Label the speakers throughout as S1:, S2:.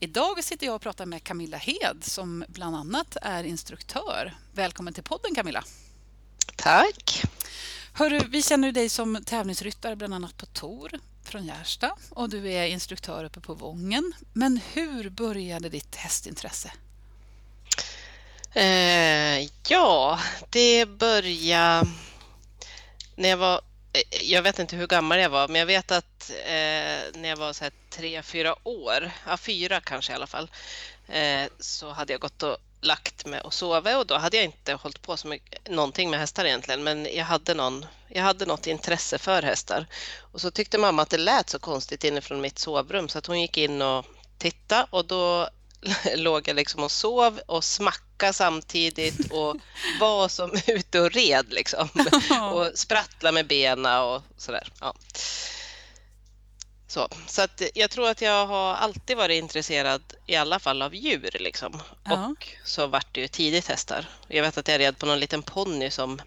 S1: Idag sitter jag och pratar med Camilla Hed som bland annat är instruktör. Välkommen till podden Camilla!
S2: Tack!
S1: Hörru, vi känner dig som tävlingsryttare bland annat på Tor från Gärsta och du är instruktör uppe på Vången. Men hur började ditt hästintresse?
S2: Eh, ja, det började när jag var Eh, jag vet inte hur gammal jag var, men jag vet att eh, när jag var så här tre, fyra år, ja fyra kanske i alla fall, eh, så hade jag gått och lagt mig och sovit och då hade jag inte hållit på så mycket, någonting med hästar egentligen, men jag hade, någon, jag hade något intresse för hästar. Och så tyckte mamma att det lät så konstigt inifrån mitt sovrum så att hon gick in och tittade och då låg jag liksom och sov och smackade samtidigt och var som ute och red liksom. och sprattlade med benen och sådär. Ja. Så, så att jag tror att jag har alltid varit intresserad i alla fall av djur liksom. Ja. Och så vart det ju tidigt hästar. Jag vet att jag red på någon liten ponny som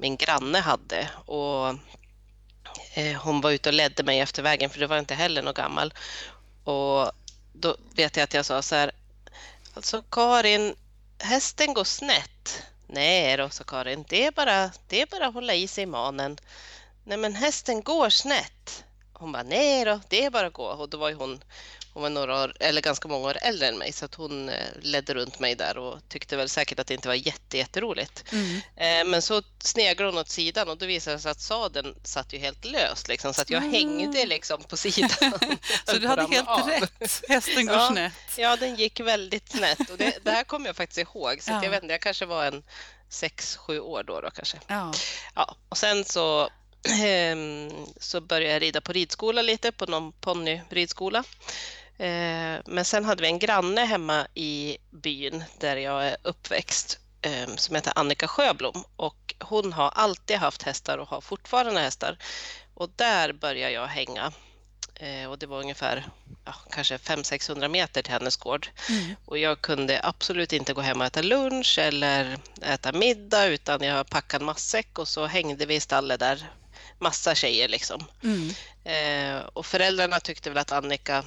S2: min granne hade och eh, hon var ute och ledde mig efter vägen för det var inte heller någon gammal. Och då vet jag att jag sa så här, alltså Karin, hästen går snett. Nej då, sa Karin, det är, bara, det är bara att hålla i sig manen. Nej men hästen går snett. Hon bara, nej då, det är bara att gå. Och då var ju hon, hon var några år, eller ganska många år äldre än mig så att hon eh, ledde runt mig där och tyckte väl säkert att det inte var jätte, jätteroligt. Mm. Eh, men så sneglade hon åt sidan och då visade det sig att sadeln satt ju helt löst liksom, så att jag mm. hängde liksom på sidan.
S1: så du hade helt av. rätt, hästen går
S2: ja,
S1: snett.
S2: Ja, den gick väldigt snett och det, det här kommer jag faktiskt ihåg så ja. jag vet inte, jag kanske var en sex, sju år då, då kanske. Ja. ja. Och sen så ehm, så började jag rida på ridskola lite, på någon ponnyridskola. Eh, men sen hade vi en granne hemma i byn där jag är uppväxt eh, som heter Annika Sjöblom och hon har alltid haft hästar och har fortfarande hästar. Och där började jag hänga eh, och det var ungefär ja, kanske 500-600 meter till hennes gård. Mm. Och jag kunde absolut inte gå hem och äta lunch eller äta middag utan jag packade matsäck och så hängde vi i stallet där, massa tjejer liksom. Mm. Eh, och föräldrarna tyckte väl att Annika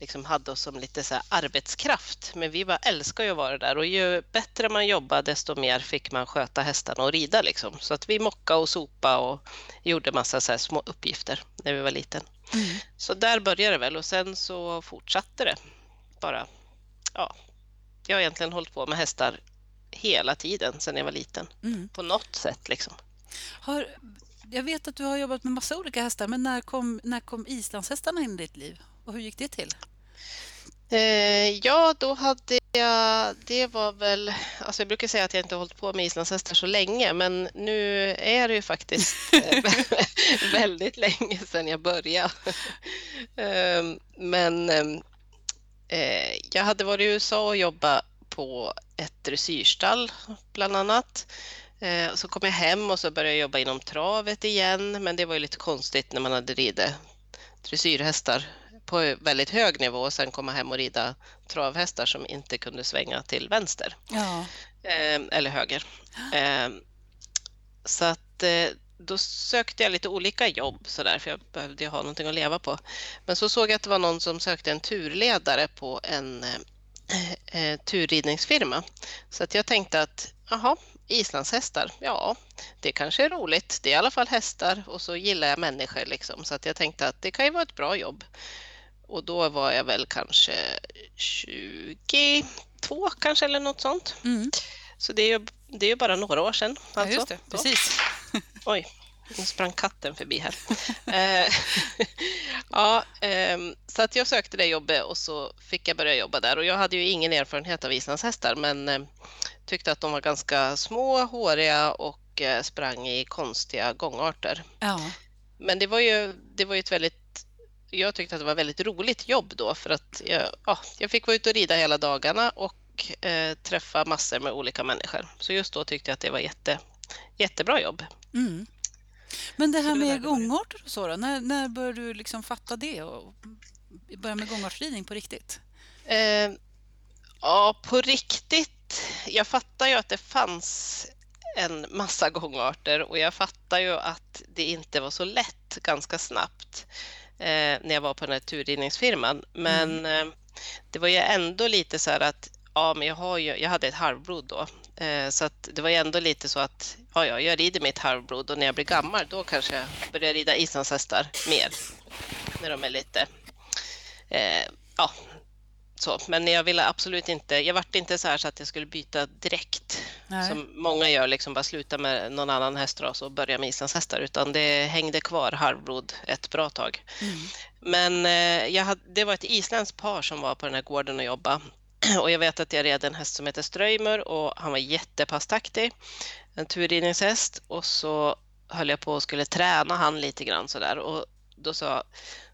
S2: liksom hade oss som lite så arbetskraft. Men vi bara älskar ju att vara där och ju bättre man jobbade desto mer fick man sköta hästarna och rida. Liksom. Så att vi mockade och sopa och gjorde massa så små uppgifter när vi var liten. Mm. Så där började det väl och sen så fortsatte det bara. Ja, jag har egentligen hållit på med hästar hela tiden sedan jag var liten. Mm. På något sätt liksom.
S1: Har, jag vet att du har jobbat med massa olika hästar, men när kom, när kom islandshästarna in i ditt liv? Och hur gick det till?
S2: Eh, ja, då hade jag, det var väl, alltså jag brukar säga att jag inte har hållit på med islandshästar så länge, men nu är det ju faktiskt eh, väldigt länge sedan jag började. eh, men eh, jag hade varit i USA och jobbat på ett dressyrstall bland annat. Eh, så kom jag hem och så började jag jobba inom travet igen, men det var ju lite konstigt när man hade ridit dressyrhästar på väldigt hög nivå och sen komma hem och rida travhästar som inte kunde svänga till vänster ja. eh, eller höger. Eh, så att eh, då sökte jag lite olika jobb så där, för jag behövde ha någonting att leva på. Men så såg jag att det var någon som sökte en turledare på en eh, eh, turridningsfirma. Så att jag tänkte att jaha, islandshästar, ja, det kanske är roligt. Det är i alla fall hästar och så gillar jag människor liksom. Så att jag tänkte att det kan ju vara ett bra jobb. Och då var jag väl kanske 22 kanske eller något sånt. Mm. Så det är ju det är bara några år sedan.
S1: Alltså. Ja, just det. Precis.
S2: Oj, nu sprang katten förbi här. Eh, ja, ehm, så att jag sökte det jobbet och så fick jag börja jobba där. Och jag hade ju ingen erfarenhet av islandshästar men eh, tyckte att de var ganska små, håriga och eh, sprang i konstiga gångarter. Ja. Men det var ju, det var ju ett väldigt jag tyckte att det var väldigt roligt jobb då för att jag, ja, jag fick vara ute och rida hela dagarna och eh, träffa massor med olika människor. Så just då tyckte jag att det var jätte, jättebra jobb. Mm.
S1: Men det här med gångarter och så då, när, när började du liksom fatta det och börja med gångartsridning på riktigt?
S2: Eh, ja, på riktigt. Jag fattar ju att det fanns en massa gångarter och jag fattar ju att det inte var så lätt ganska snabbt eh, när jag var på den här turridningsfirman. Men mm. eh, det var ju ändå lite så här att ja, men jag, har ju, jag hade ett halvblod då, eh, så att det var ju ändå lite så att ja, ja, jag rider mitt halvblod och när jag blir gammal då kanske jag börjar rida islandshästar mer. När de är lite eh, ja, så. Men jag ville absolut inte, jag vart inte så här så att jag skulle byta direkt Nej. som många gör, liksom bara sluta med någon annan hästras och börja med islandshästar utan det hängde kvar halvblod ett bra tag. Mm. Men eh, hade, det var ett isländskt par som var på den här gården och jobbade och jag vet att jag red en häst som heter Strömer och han var jättepasstaktig, en turridningshäst och så höll jag på och skulle träna han lite grann sådär och då sa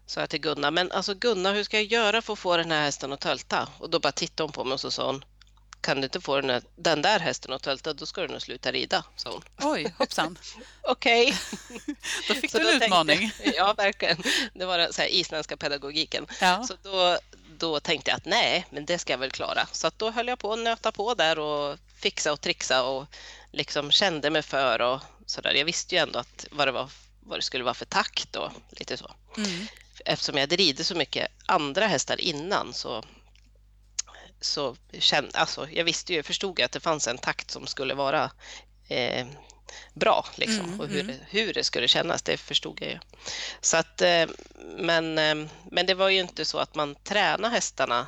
S2: sa jag till Gunnar, men alltså Gunnar, hur ska jag göra för att få den här hästen att tölta? Och då bara tittade hon på mig och så sa hon, kan du inte få den, här, den där hästen att tölta, då ska du nog sluta rida, sa hon.
S1: Oj, hoppsan.
S2: Okej.
S1: då fick du en utmaning.
S2: Tänkte, ja, verkligen. Det var den så här isländska pedagogiken. Ja. Så då, då tänkte jag att nej, men det ska jag väl klara. Så då höll jag på att nöta på där och fixa och trixa och liksom kände mig för och så där. Jag visste ju ändå att vad det var vad det skulle vara för takt och lite så. Mm eftersom jag hade ridit så mycket andra hästar innan så, så kände, alltså, jag visste ju, förstod att det fanns en takt som skulle vara eh, bra liksom, mm, och hur, mm. hur det skulle kännas, det förstod jag ju. Så att, eh, men, eh, men det var ju inte så att man tränade hästarna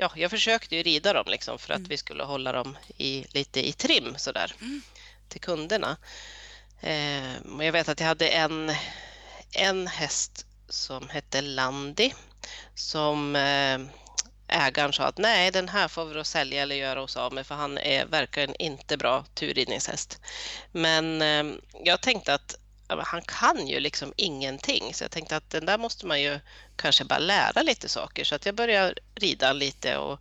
S2: Ja, jag försökte ju rida dem liksom för att mm. vi skulle hålla dem i, lite i trim sådär mm. till kunderna. Eh, jag vet att jag hade en, en häst som hette Landi som eh, ägaren sa att nej, den här får vi då sälja eller göra oss av med för han är verkligen inte bra turridningshäst. Men eh, jag tänkte att han kan ju liksom ingenting så jag tänkte att den där måste man ju kanske bara lära lite saker så att jag började rida lite och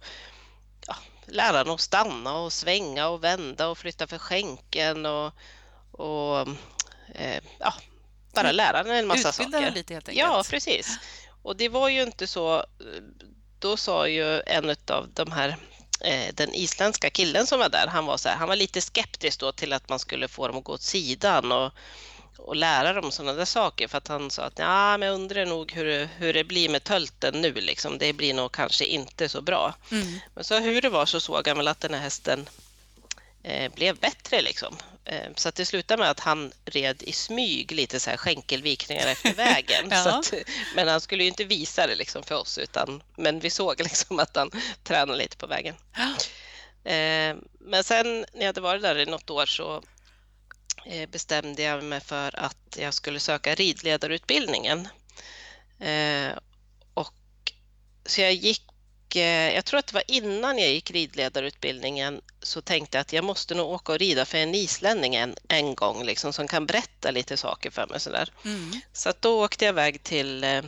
S2: ja, lära honom att stanna och svänga och vända och flytta för skänken och, och eh, ja, bara lära den en massa
S1: Utbilda
S2: saker.
S1: lite helt
S2: enkelt. Ja, precis. Och det var ju inte så... Då sa ju en av de här eh, den isländska killen som var där, han var, så här, han var lite skeptisk då till att man skulle få dem att gå åt sidan och, och lära dem sådana där saker för att han sa att ja, men jag undrar nog hur, hur det blir med tölten nu liksom. Det blir nog kanske inte så bra. Mm. Men så hur det var så såg han väl att den här hästen eh, blev bättre liksom. Eh, så att det slutade med att han red i smyg lite så här skänkelvikningar efter vägen. ja. att, men han skulle ju inte visa det liksom för oss, utan, men vi såg liksom att han tränade lite på vägen. Ja. Eh, men sen när jag hade varit där i något år så eh, bestämde jag mig för att jag skulle söka ridledarutbildningen. Och, så jag gick jag tror att det var innan jag gick ridledarutbildningen så tänkte jag att jag måste nog åka och rida för en islänning en, en gång liksom, som kan berätta lite saker för mig. Sådär. Mm. Så att då åkte jag iväg till, eh,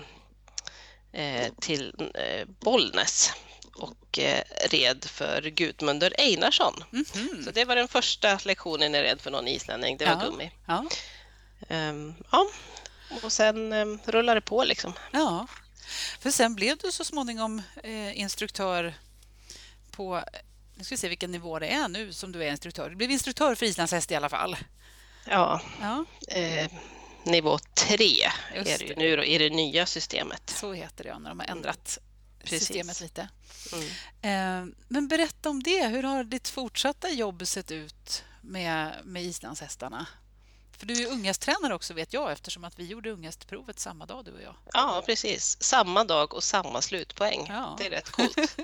S2: eh till eh, Bollnäs och eh, red för Gudmundur Einarsson. Mm -hmm. Så det var den första lektionen jag red för någon islänning, det var ja. gummi. Ja. Um, ja. Och sen um, rullade det på liksom.
S1: Ja. För sen blev du så småningom eh, instruktör på... Nu ska vi se vilken nivå det är nu som du är instruktör. Du blev instruktör för islandshäst i alla fall.
S2: Ja, ja. Eh, nivå tre är det ju nu då, i det nya systemet.
S1: Så heter det ja, när de har ändrat mm. systemet lite. Mm. Eh, men berätta om det. Hur har ditt fortsatta jobb sett ut med, med islandshästarna? För du är unghästtränare också vet jag eftersom att vi gjorde unghästprovet samma dag du och jag.
S2: Ja, precis. Samma dag och samma slutpoäng. Ja. Det är rätt coolt.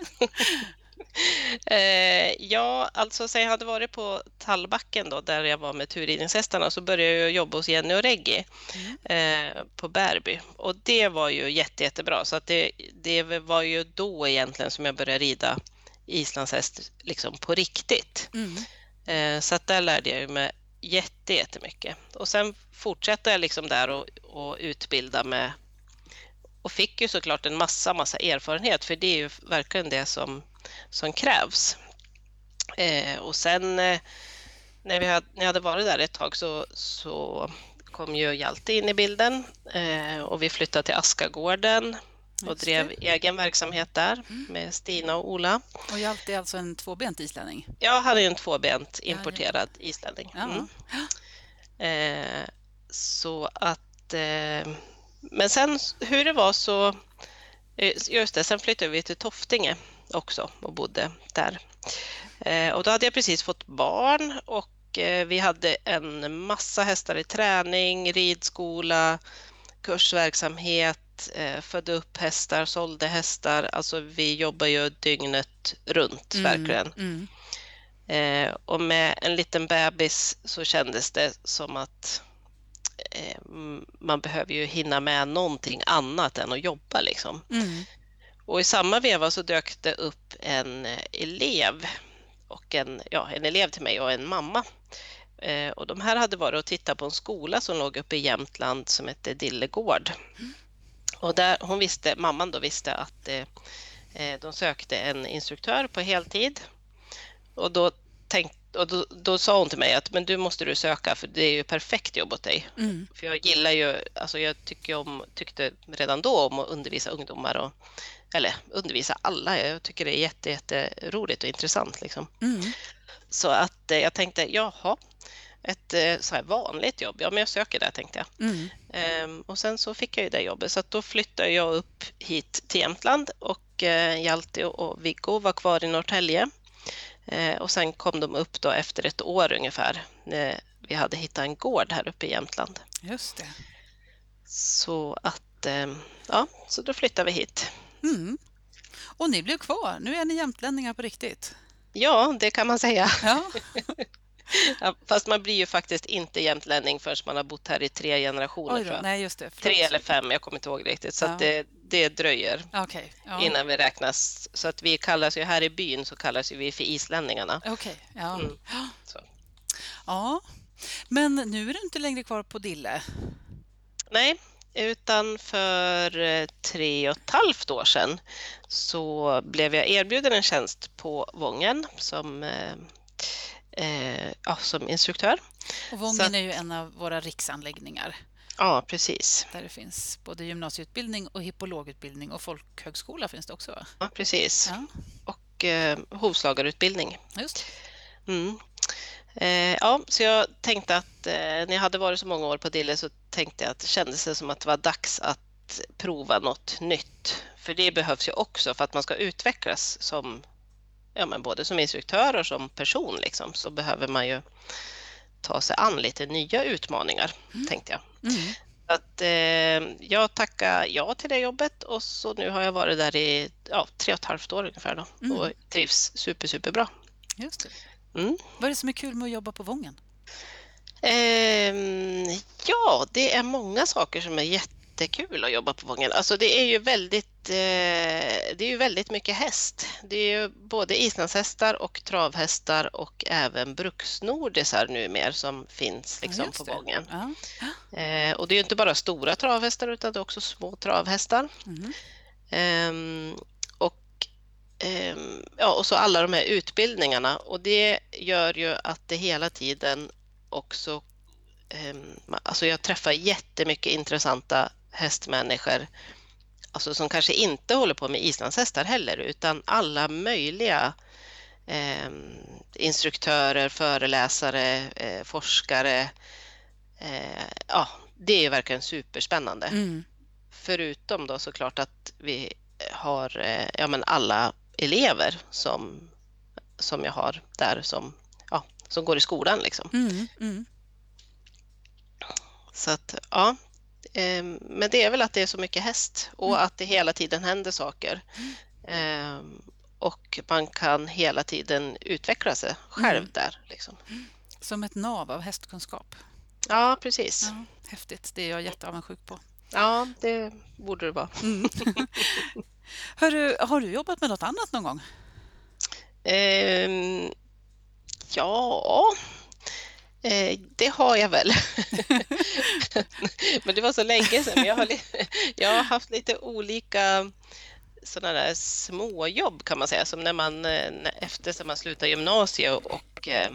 S2: eh, ja, alltså sen jag hade varit på Tallbacken då, där jag var med turridningshästarna så började jag jobba hos Jenny och Reggi mm. eh, på Bärby och det var ju jätte, jättebra så att det, det var ju då egentligen som jag började rida islandshäst liksom på riktigt. Mm. Eh, så att där lärde jag mig jätte, jättemycket. Och sen fortsatte jag liksom där och, och utbilda med och fick ju såklart en massa, massa erfarenhet för det är ju verkligen det som, som krävs. Eh, och sen eh, när, vi hade, när jag hade varit där ett tag så, så kom ju Hjalte in i bilden eh, och vi flyttade till Askagården och Just drev det. egen verksamhet där mm. med Stina och Ola.
S1: Och Hjalte är alltså en tvåbent islänning?
S2: Ja, han är en tvåbent importerad ja, ja. islänning. Mm. Eh, så att... Eh, men sen hur det var så... Eh, just det, sen flyttade vi till Toftinge också och bodde där. Eh, och då hade jag precis fått barn och eh, vi hade en massa hästar i träning, ridskola, kursverksamhet, eh, födde upp hästar, sålde hästar. Alltså vi jobbar ju dygnet runt mm, verkligen. Mm. Eh, och med en liten bebis så kändes det som att eh, man behöver ju hinna med någonting annat än att jobba liksom. Mm. Och i samma veva så dök det upp en elev och en, ja, en elev till mig och en mamma. Eh, och de här hade varit och tittat på en skola som låg uppe i Jämtland som hette Dillegård. Mm. Och där, hon visste, mamman då visste att eh, eh, de sökte en instruktör på heltid. Och då, tänkt, och då, då, sa hon till mig att men du måste du söka för det är ju perfekt jobb åt dig. Mm. För jag gillar ju, alltså jag tycker om, tyckte redan då om att undervisa ungdomar och eller undervisa alla. Jag tycker det är jätte, jätteroligt och intressant. Liksom. Mm. Så att eh, jag tänkte, jaha, ett eh, så här vanligt jobb, ja men jag söker det tänkte jag. Mm. Ehm, och sen så fick jag ju det jobbet så att då flyttade jag upp hit till Jämtland och eh, Hjalte och Viggo var kvar i Norrtälje. Ehm, och sen kom de upp då efter ett år ungefär när vi hade hittat en gård här uppe i Jämtland.
S1: Just det.
S2: Så att, eh, ja, så då flyttade vi hit. Mm.
S1: Och ni blev kvar, nu är ni jämtlänningar på riktigt.
S2: Ja, det kan man säga. Ja. ja, fast man blir ju faktiskt inte jämtlänning förrän man har bott här i tre generationer. Då,
S1: nej, just det.
S2: Tre eller fem, jag kommer inte ihåg riktigt. Så ja. det, det dröjer
S1: okay. ja.
S2: innan vi räknas. Så att vi kallas ju här i byn så kallas vi för islänningarna.
S1: Okej, okay. ja. Mm. ja. Men nu är du inte längre kvar på Dille.
S2: Nej, utan för eh, tre och ett halvt år sedan så blev jag erbjuden en tjänst på Vången som, eh, ja, som instruktör.
S1: Och Vången är ju en av våra riksanläggningar.
S2: Ja, precis.
S1: Där det finns både gymnasieutbildning och hippologutbildning och folkhögskola finns det också. Va?
S2: Ja, precis. Ja. Och eh, hovslagarutbildning.
S1: Just.
S2: Mm. Eh, ja, så jag tänkte att eh, när jag hade varit så många år på Dille så tänkte jag att det kändes som att det var dags att prova något nytt. För det behövs ju också för att man ska utvecklas som ja, men både som instruktör och som person liksom, så behöver man ju ta sig an lite nya utmaningar, mm. tänkte jag. Mm. Att, eh, jag tackade ja till det jobbet och så nu har jag varit där i ja, tre och ett halvt år ungefär då, mm. och trivs super, superbra.
S1: Just det. Mm. Vad är det som är kul med att jobba på Vången?
S2: Eh, ja, det är många saker som är jättekul att jobba på Vången. Alltså det är ju väldigt, eh, det är ju väldigt mycket häst. Det är ju både islandshästar och travhästar och även bruksnordisar numera som finns liksom ja, på Vången. Ja. Och det är ju inte bara stora travhästar utan det är också små travhästar. Mm. Um, Ehm, ja, och så alla de här utbildningarna och det gör ju att det hela tiden också... Ehm, alltså jag träffar jättemycket intressanta hästmänniskor alltså som kanske inte håller på med islandshästar heller utan alla möjliga eh, instruktörer, föreläsare, eh, forskare. Eh, ja, det är verkligen superspännande. Mm. Förutom då såklart att vi har eh, ja, men alla elever som, som jag har där som, ja, som går i skolan. Liksom. Mm, mm. Så att, ja. Eh, men det är väl att det är så mycket häst och mm. att det hela tiden händer saker. Eh, och man kan hela tiden utveckla sig själv mm. där. Liksom.
S1: Som ett nav av hästkunskap.
S2: Ja, precis.
S1: Ja, häftigt. Det är jag jätteavundsjuk på.
S2: Ja, det borde det vara. Mm.
S1: Hörru, har du jobbat med något annat någon gång?
S2: Um, ja, Eh, det har jag väl. men det var så länge sedan. Jag har, jag har haft lite olika sådana där småjobb kan man säga, som när man eh, efter att man slutade gymnasiet och eh,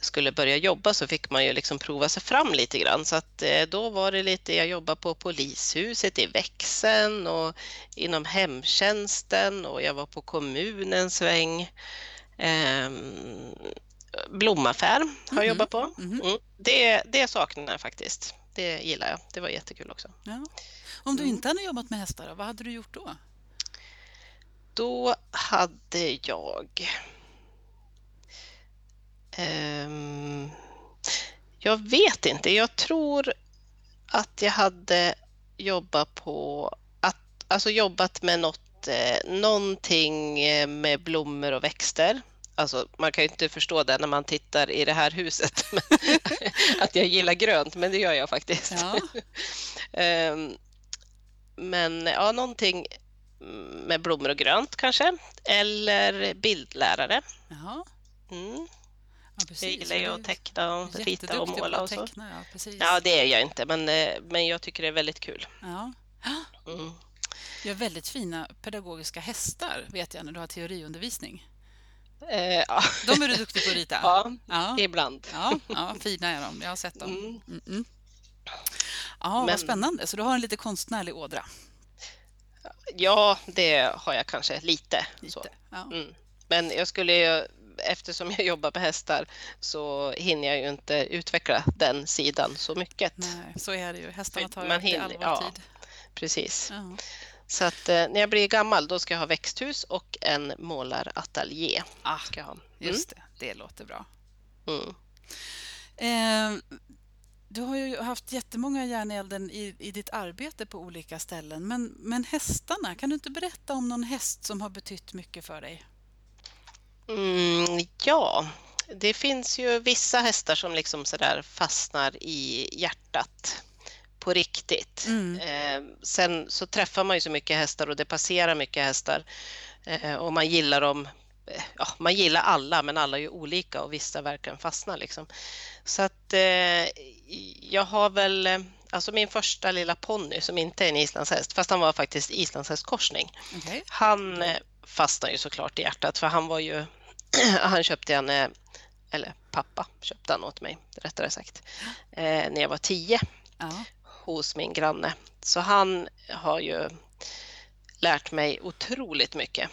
S2: skulle börja jobba så fick man ju liksom prova sig fram lite grann. Så att eh, då var det lite, jag jobbade på polishuset i växeln och inom hemtjänsten och jag var på kommunens sväng. Ehm, blomaffär har jag mm. jobbat på. Mm. Mm. Det, det saknar jag faktiskt. Det gillar jag. Det var jättekul också. Ja.
S1: Om du mm. inte hade jobbat med hästar, vad hade du gjort då?
S2: Då hade jag... Um, jag vet inte. Jag tror att jag hade jobbat på att, alltså jobbat med något, eh, någonting eh, med blommor och växter. Alltså, man kan ju inte förstå det när man tittar i det här huset, att jag gillar grönt, men det gör jag faktiskt. Ja. um, men ja, någonting med blommor och grönt kanske, eller bildlärare. Jaha. Mm. Ja, jag gillar ju att teckna och rita och måla och så. Teckna, ja, precis. ja, det är jag inte, men, eh, men jag tycker det är väldigt kul. Ja.
S1: Mm. Jag har väldigt fina pedagogiska hästar, vet jag, när du har teoriundervisning. Eh, ja. De är du duktig på att rita?
S2: Ja, ja. ibland.
S1: Ja, ja, fina är de. Jag har sett dem. Mm. Mm -mm. Ja, Men... Vad spännande. Så du har en lite konstnärlig ådra?
S2: Ja, det har jag kanske lite. lite ja. mm. Men jag skulle ju, eftersom jag jobbar med hästar så hinner jag ju inte utveckla den sidan så mycket.
S1: Nej, så är det ju. Hästarna tar ju alltid allvar ja, tid.
S2: Precis. Så att eh, när jag blir gammal då ska jag ha växthus och en målarateljé.
S1: Ah, ska jag ha. Mm. Just det, det låter bra. Mm. Eh, du har ju haft jättemånga järn i elden i, i ditt arbete på olika ställen. Men, men hästarna, kan du inte berätta om någon häst som har betytt mycket för dig?
S2: Mm, ja, det finns ju vissa hästar som liksom sådär fastnar i hjärtat på riktigt. Mm. Eh, sen så träffar man ju så mycket hästar och det passerar mycket hästar eh, och man gillar dem. Eh, ja, man gillar alla, men alla är ju olika och vissa verkligen fastnar liksom. Så att eh, jag har väl, eh, alltså min första lilla ponny som inte är en islandshäst, fast han var faktiskt islandshästkorsning. Okay. Han eh, fastnar ju såklart i hjärtat för han var ju, han köpte en eller pappa köpte han åt mig, rättare sagt, när jag var tio. Ja hos min granne. Så han har ju lärt mig otroligt mycket.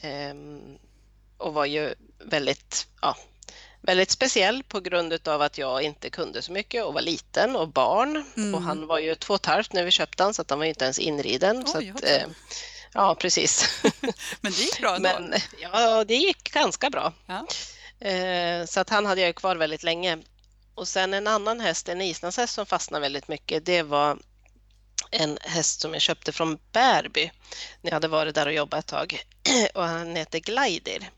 S2: Ehm, och var ju väldigt, ja, väldigt speciell på grund av att jag inte kunde så mycket och var liten och barn. Mm. Och han var ju två och ett halvt när vi köpte han så att han var inte ens inriden. Oj, så att, eh, ja, precis.
S1: Men det gick bra ändå? Men,
S2: ja, det gick ganska bra. Ja. Eh, så att han hade jag kvar väldigt länge. Och sen en annan häst, en islandshäst som fastnade väldigt mycket, det var en häst som jag köpte från Bärby när jag hade varit där och jobbat ett tag. Och han heter Glider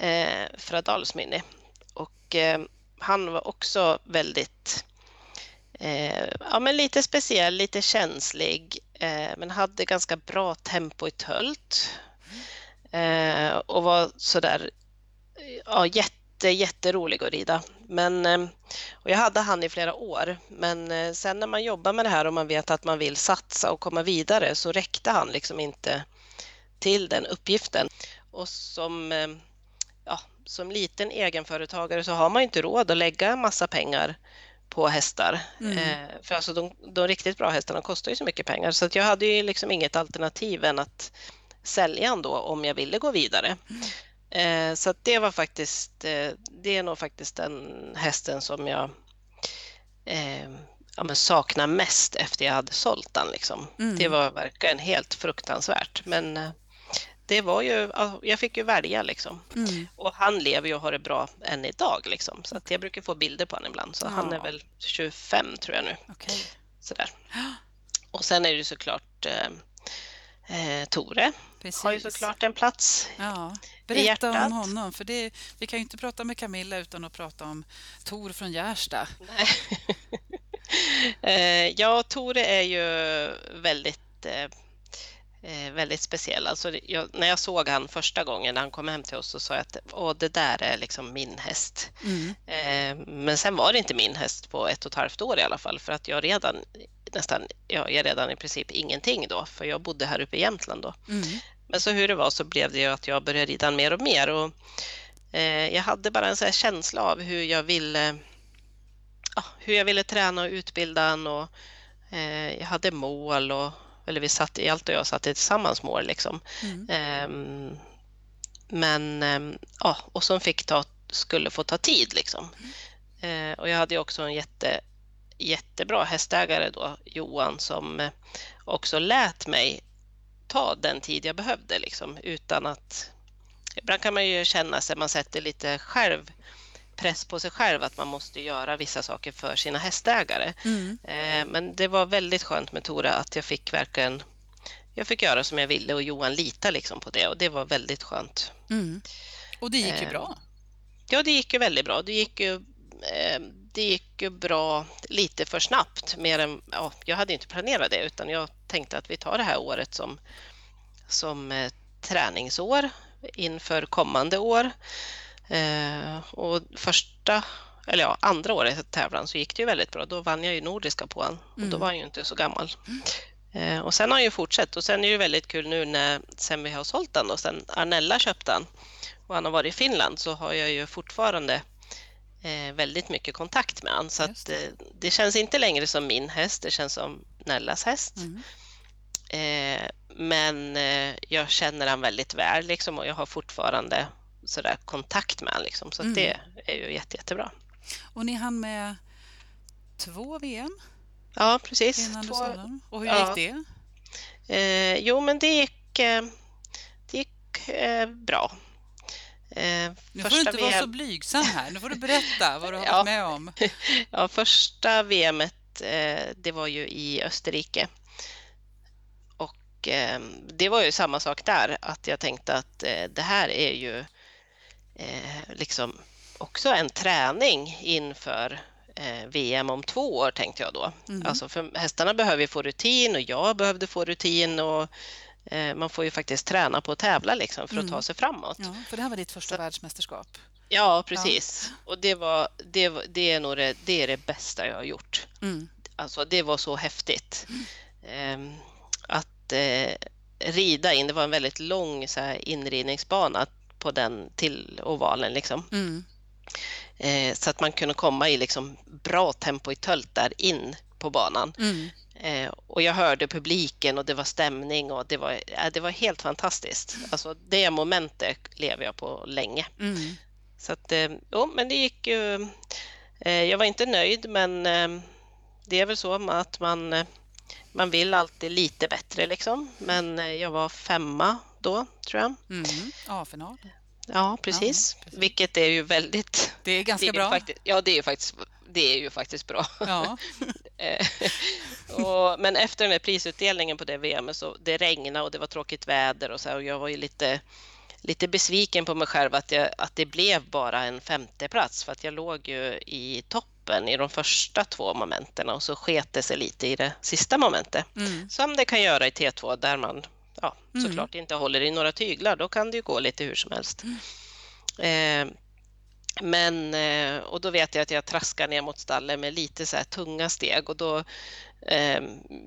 S2: eh, för Adalsminne. Och eh, han var också väldigt, eh, ja men lite speciell, lite känslig, eh, men hade ganska bra tempo i tölt. Eh, och var sådär, ja jätte jätte, jätterolig att rida. Men, eh, och jag hade han i flera år, men eh, sen när man jobbar med det här och man vet att man vill satsa och komma vidare så räckte han liksom inte till den uppgiften. Och som, eh, ja, som liten egenföretagare så har man inte råd att lägga massa pengar på hästar. Mm. För alltså de, de, riktigt bra hästarna kostar ju så mycket pengar så jag hade ju liksom inget alternativ än att sälja han då om jag ville gå vidare. Mm. Eh, så det var faktiskt, eh, det är nog faktiskt den hästen som jag eh, ja, saknar mest efter jag hade sålt den. Liksom. Mm. Det var verkligen helt fruktansvärt. Men eh, det var ju, jag fick ju välja liksom. Mm. Och han lever ju och har det bra än idag liksom. Så att jag brukar få bilder på honom ibland. Så ja. han är väl 25 tror jag nu. Okay. Sådär. Och sen är det såklart eh, eh, Tore Precis. har ju såklart en plats ja.
S1: Berätta om honom, för det, vi kan ju inte prata med Camilla utan att prata om Tor från Gärsta.
S2: eh, ja, Tore är ju väldigt eh, eh, väldigt speciell. Alltså, jag, när jag såg han första gången när han kom hem till oss så sa jag att Åh, det där är liksom min häst. Mm. Eh, men sen var det inte min häst på ett och ett halvt år i alla fall för att jag redan nästan, ja, jag redan i princip ingenting då för jag bodde här uppe i Jämtland då. Mm. Men så hur det var så blev det ju att jag började rida mer och mer och eh, jag hade bara en så känsla av hur jag ville ja, hur jag ville träna och utbilda han och eh, jag hade mål och eller vi satt, Hjälte och jag satte tillsammans mål liksom. Mm. Eh, men eh, ja, och som fick ta, skulle få ta tid liksom. Mm. Eh, och jag hade också en jätte, jättebra hästägare då, Johan, som eh, också lät mig ta den tid jag behövde liksom utan att Ibland kan man ju känna sig, man sätter lite själv press på sig själv att man måste göra vissa saker för sina hästägare. Mm. Eh, men det var väldigt skönt med Tora att jag fick verkligen jag fick göra som jag ville och Johan litade liksom på det och det var väldigt skönt.
S1: Mm. Och det gick ju bra. Eh,
S2: ja, det gick ju väldigt bra. Det gick ju, eh, det gick ju bra lite för snabbt. Mer än, ja, jag hade inte planerat det utan jag tänkte att vi tar det här året som, som träningsår inför kommande år. Eh, och första, eller ja, andra året i tävlan så gick det ju väldigt bra. Då vann jag ju nordiska på honom och då mm. var han ju inte så gammal. Eh, och sen har han ju fortsatt och sen är det väldigt kul nu när sen vi har sålt den och sen Arnella köpte han och han har varit i Finland så har jag ju fortfarande eh, väldigt mycket kontakt med honom. Så att, eh, det känns inte längre som min häst, det känns som Nellas häst. Mm. Eh, men eh, jag känner han väldigt väl liksom, och jag har fortfarande sådär kontakt med honom. Liksom. Så mm. det är ju jätte, jättebra.
S1: Och ni hann med två VM?
S2: Ja, precis.
S1: Två... Och hur ja. gick det?
S2: Eh, jo, men det gick, eh, det gick eh, bra.
S1: Eh, nu får du inte VM... vara så blygsam här. Nu får du berätta vad du har ja. varit med om.
S2: ja, första VMet eh, det var ju i Österrike. Och eh, det var ju samma sak där, att jag tänkte att det här är ju eh, liksom också en träning inför eh, VM om två år tänkte jag då. Mm. Alltså för hästarna behöver få rutin och jag behövde få rutin och eh, man får ju faktiskt träna på att tävla liksom för att mm. ta sig framåt.
S1: Ja, för det här var ditt första Så, världsmästerskap.
S2: Ja, precis. Ja. Och det, var, det, det är nog det, det, är det bästa jag har gjort. Mm. Alltså det var så häftigt. Mm. Att eh, rida in, det var en väldigt lång så här, inridningsbana på den till ovalen. Liksom. Mm. Eh, så att man kunde komma i liksom bra tempo i tölt där in på banan. Mm. Eh, och jag hörde publiken och det var stämning och det var, eh, det var helt fantastiskt. Alltså, det momentet lever jag på länge. Mm. Så att, eh, jo, men det gick ju... Eh, jag var inte nöjd men eh, det är väl så att man, man vill alltid lite bättre liksom. Men jag var femma då, tror jag.
S1: Mm. A-final.
S2: Ja, precis. Ja, precis. Vilket är ju väldigt...
S1: Det är ganska det är bra.
S2: Faktiskt, ja, det är ju faktiskt, det är ju faktiskt bra. Ja. Eh, och, men efter den här prisutdelningen på det VM så det regnade och det var tråkigt väder och så här, och jag var ju lite, lite besviken på mig själv att, jag, att det blev bara en femte plats för att jag låg ju i toppen i de första två momenten och så sket det sig lite i det sista momentet. Mm. Som det kan göra i T2 där man ja, mm. såklart inte håller i några tyglar, då kan det ju gå lite hur som helst. Mm. Eh, men, eh, och då vet jag att jag traskar ner mot stallet med lite så tunga steg och då eh,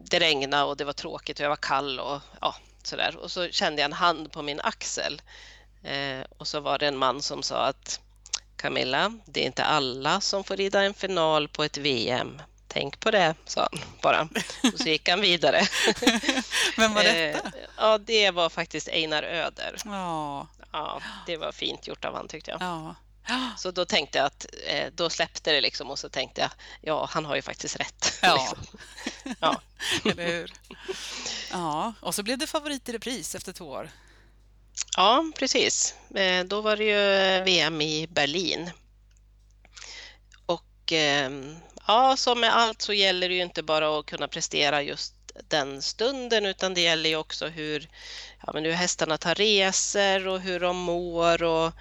S2: det regnade och det var tråkigt och jag var kall och ja, så där. Och så kände jag en hand på min axel eh, och så var det en man som sa att Camilla, det är inte alla som får rida en final på ett VM. Tänk på det, sa han bara. Och så gick han vidare.
S1: Vem var detta?
S2: Eh, ja, det var faktiskt Einar Öder. Ja. ja det var fint gjort av honom tyckte jag. Ja. Så då tänkte jag att eh, då släppte det liksom och så tänkte jag ja, han har ju faktiskt rätt. Ja, liksom.
S1: ja. eller hur? Ja, och så blev det favorit i repris efter två år.
S2: Ja, precis. Eh, då var det ju VM i Berlin. Och ehm, ja, som med allt så gäller det ju inte bara att kunna prestera just den stunden utan det gäller ju också hur, ja, men hur hästarna tar resor och hur de mår. Och,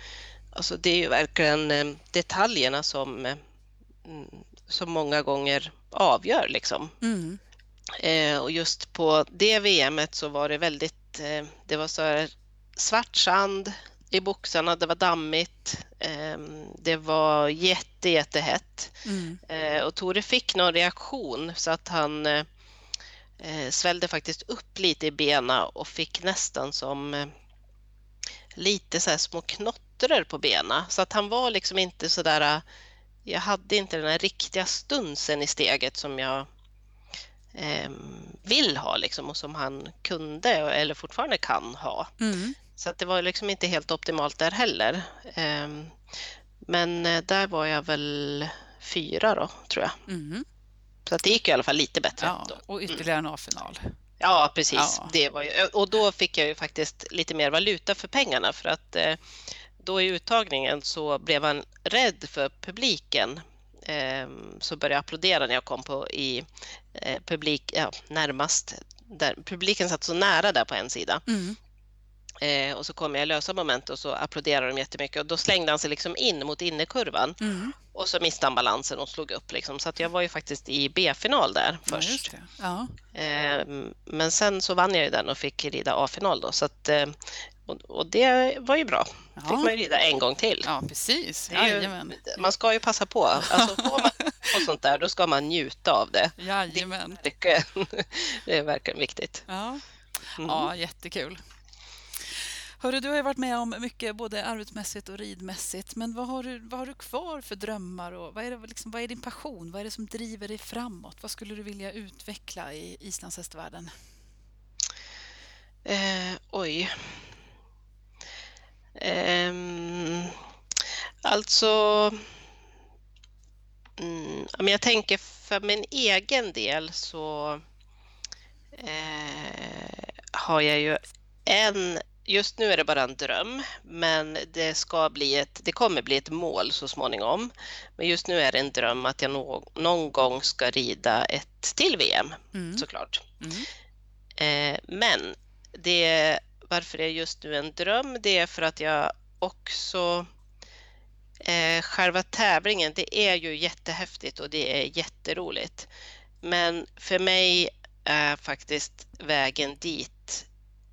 S2: alltså det är ju verkligen eh, detaljerna som, eh, som många gånger avgör. Liksom. Mm. Eh, och just på det VMet så var det väldigt eh, det var så svart sand i boxarna, det var dammigt, ehm, det var jätte, jättehett. Mm. Eh, och Tore fick någon reaktion så att han eh, svällde faktiskt upp lite i benen och fick nästan som lite så små knottror på benen. Så att han var liksom inte så där... Jag hade inte den här riktiga stunsen i steget som jag eh, vill ha liksom, och som han kunde eller fortfarande kan ha. Mm. Så att det var liksom inte helt optimalt där heller. Ehm, eh, men där var jag väl fyra då, tror jag. Mm. Så att det gick i alla fall lite bättre.
S1: Ja, och ytterligare en A-final.
S2: Ja, precis. Ja. Det var ju, och då fick jag ju faktiskt lite mer valuta för pengarna för att eh, då i uttagningen så blev han rädd för publiken Ehm, så började jag applådera när jag kom på i eh, publik, ja, närmast. Där, publiken satt så nära där på en sida. Mm. Eh, och så kom jag lösa moment och så applåderade de jättemycket och då slängde han sig liksom in mot innerkurvan mm. och så missade han balansen och slog upp. Liksom. Så att jag var ju faktiskt i B-final där först. Ja, ja. Eh, men sen så vann jag ju den och fick rida A-final då så att eh, och, och, det var ju bra. Ja. fick man ju rida en gång till.
S1: Ja, precis.
S2: Ju, man ska ju passa på. Alltså, får man och sånt där, då ska man njuta av det.
S1: Jajamän.
S2: Det, det är verkligen viktigt.
S1: Ja, mm. ja jättekul. Hörru, du har ju varit med om mycket både arbetsmässigt och ridmässigt, men vad har du, vad har du kvar för drömmar och vad är, det, liksom, vad är din passion? Vad är det som driver dig framåt? Vad skulle du vilja utveckla i islandshästvärlden?
S2: Eh, oj. Eh, alltså... Mm, jag tänker för min egen del så eh, har jag ju en just nu är det bara en dröm, men det, ska bli ett, det kommer bli ett mål så småningom. Men just nu är det en dröm att jag no, någon gång ska rida ett till VM, mm. såklart. Mm. Eh, men det, varför det är just nu en dröm, det är för att jag också eh, själva tävlingen, det är ju jättehäftigt och det är jätteroligt. Men för mig är faktiskt vägen dit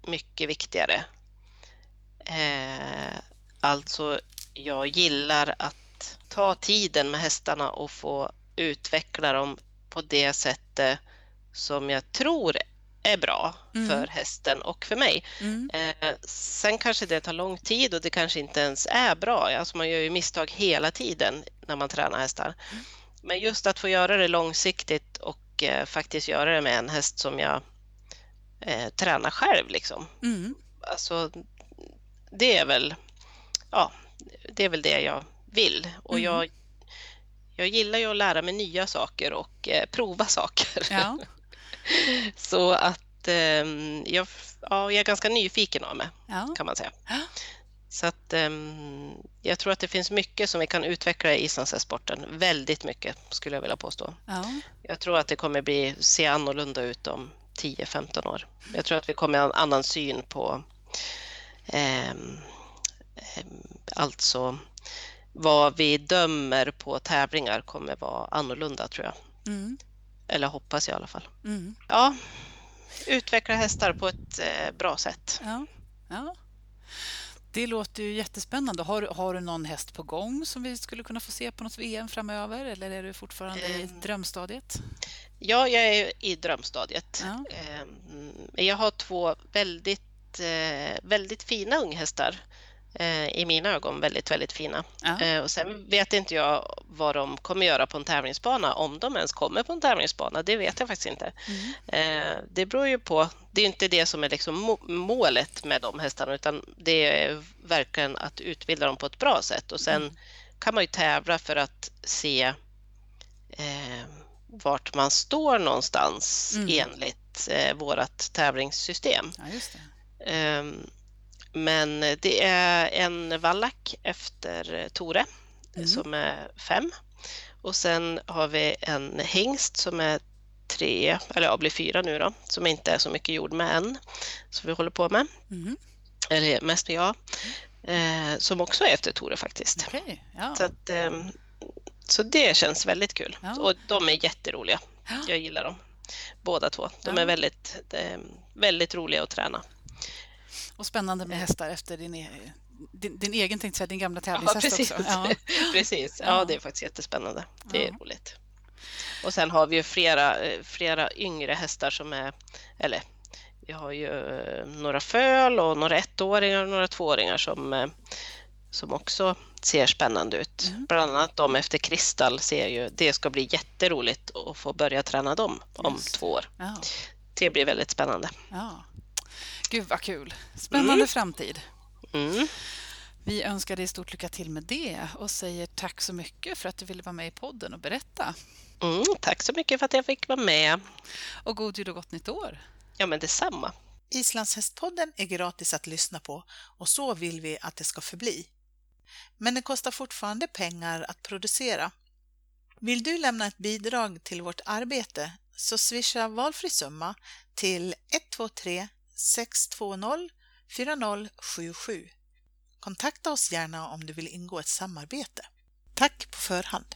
S2: mycket viktigare. Eh, alltså, jag gillar att ta tiden med hästarna och få utveckla dem på det sättet som jag tror är bra mm. för hästen och för mig. Mm. Eh, sen kanske det tar lång tid och det kanske inte ens är bra. Alltså man gör ju misstag hela tiden när man tränar hästar. Mm. Men just att få göra det långsiktigt och eh, faktiskt göra det med en häst som jag eh, tränar själv. Liksom. Mm. Alltså, det är väl ja, det är väl det jag vill. Och mm. jag, jag gillar ju att lära mig nya saker och eh, prova saker. Ja. Så att eh, jag, ja, jag är ganska nyfiken av mig, ja. kan man säga. Så att eh, jag tror att det finns mycket som vi kan utveckla i islandshästsporten. Väldigt mycket skulle jag vilja påstå. Ja. Jag tror att det kommer bli, se annorlunda ut om 10-15 år. Jag tror att vi kommer ha en annan syn på alltså vad vi dömer på tävlingar kommer vara annorlunda tror jag. Mm. Eller hoppas jag i alla fall. Mm. Ja, utveckla hästar på ett eh, bra sätt.
S1: Ja. ja. Det låter ju jättespännande. Har, har du någon häst på gång som vi skulle kunna få se på något VM framöver eller är du fortfarande i ehm. drömstadiet?
S2: Ja, jag är i drömstadiet. Ja. Ehm, jag har två väldigt, eh, väldigt fina unghästar Eh, i mina ögon väldigt, väldigt fina. Ja. Eh, och sen vet inte jag vad de kommer göra på en tävlingsbana, om de ens kommer på en tävlingsbana, det vet jag faktiskt inte. Mm. Det beror ju på, det är inte det som är liksom målet med de hästarna, utan det är verkligen att utbilda dem på ett bra sätt och sen mm. kan man ju tävla för att se eh, vart man står någonstans mm. enligt eh, vårt tävlingssystem. Ja, men det är en vallack efter Tore mm. som är fem. Och sen har vi en hingst som är tre, eller ja, blir fyra nu då, som inte är så mycket gjord med än. Som vi håller på med. Mm. Eller mest med jag. Eh, som också är efter Tore faktiskt. Okay, ja. så, att, eh, så det känns väldigt kul. Ja. Och de är jätteroliga. Ja. Jag gillar dem båda två. De är väldigt, eh, väldigt roliga att träna.
S1: Och spännande med hästar efter din, e din, din egen, tänkte säga, din gamla tävlingshäst
S2: ja, precis.
S1: också.
S2: Ja. precis, ja det är faktiskt jättespännande. Det är ja. roligt. Och sen har vi ju flera, eh, flera yngre hästar som är, eller vi har ju eh, några föl och några ettåringar och några tvååringar som, eh, som också ser spännande ut. Mm. Bland annat de efter Kristall ser ju, det ska bli jätteroligt att få börja träna dem om Just. två år. Ja. Det blir väldigt spännande.
S1: Ja. Gud vad kul! Spännande mm. framtid.
S2: Mm.
S1: Vi önskar dig stort lycka till med det och säger tack så mycket för att du ville vara med i podden och berätta.
S2: Mm, tack så mycket för att jag fick vara med.
S1: Och god jul och gott nytt år.
S2: Ja, men detsamma.
S3: Islandshästpodden är gratis att lyssna på och så vill vi att det ska förbli. Men det kostar fortfarande pengar att producera. Vill du lämna ett bidrag till vårt arbete så swisha valfri summa till 123 620 4077. Kontakta oss gärna om du vill ingå ett samarbete. Tack på förhand!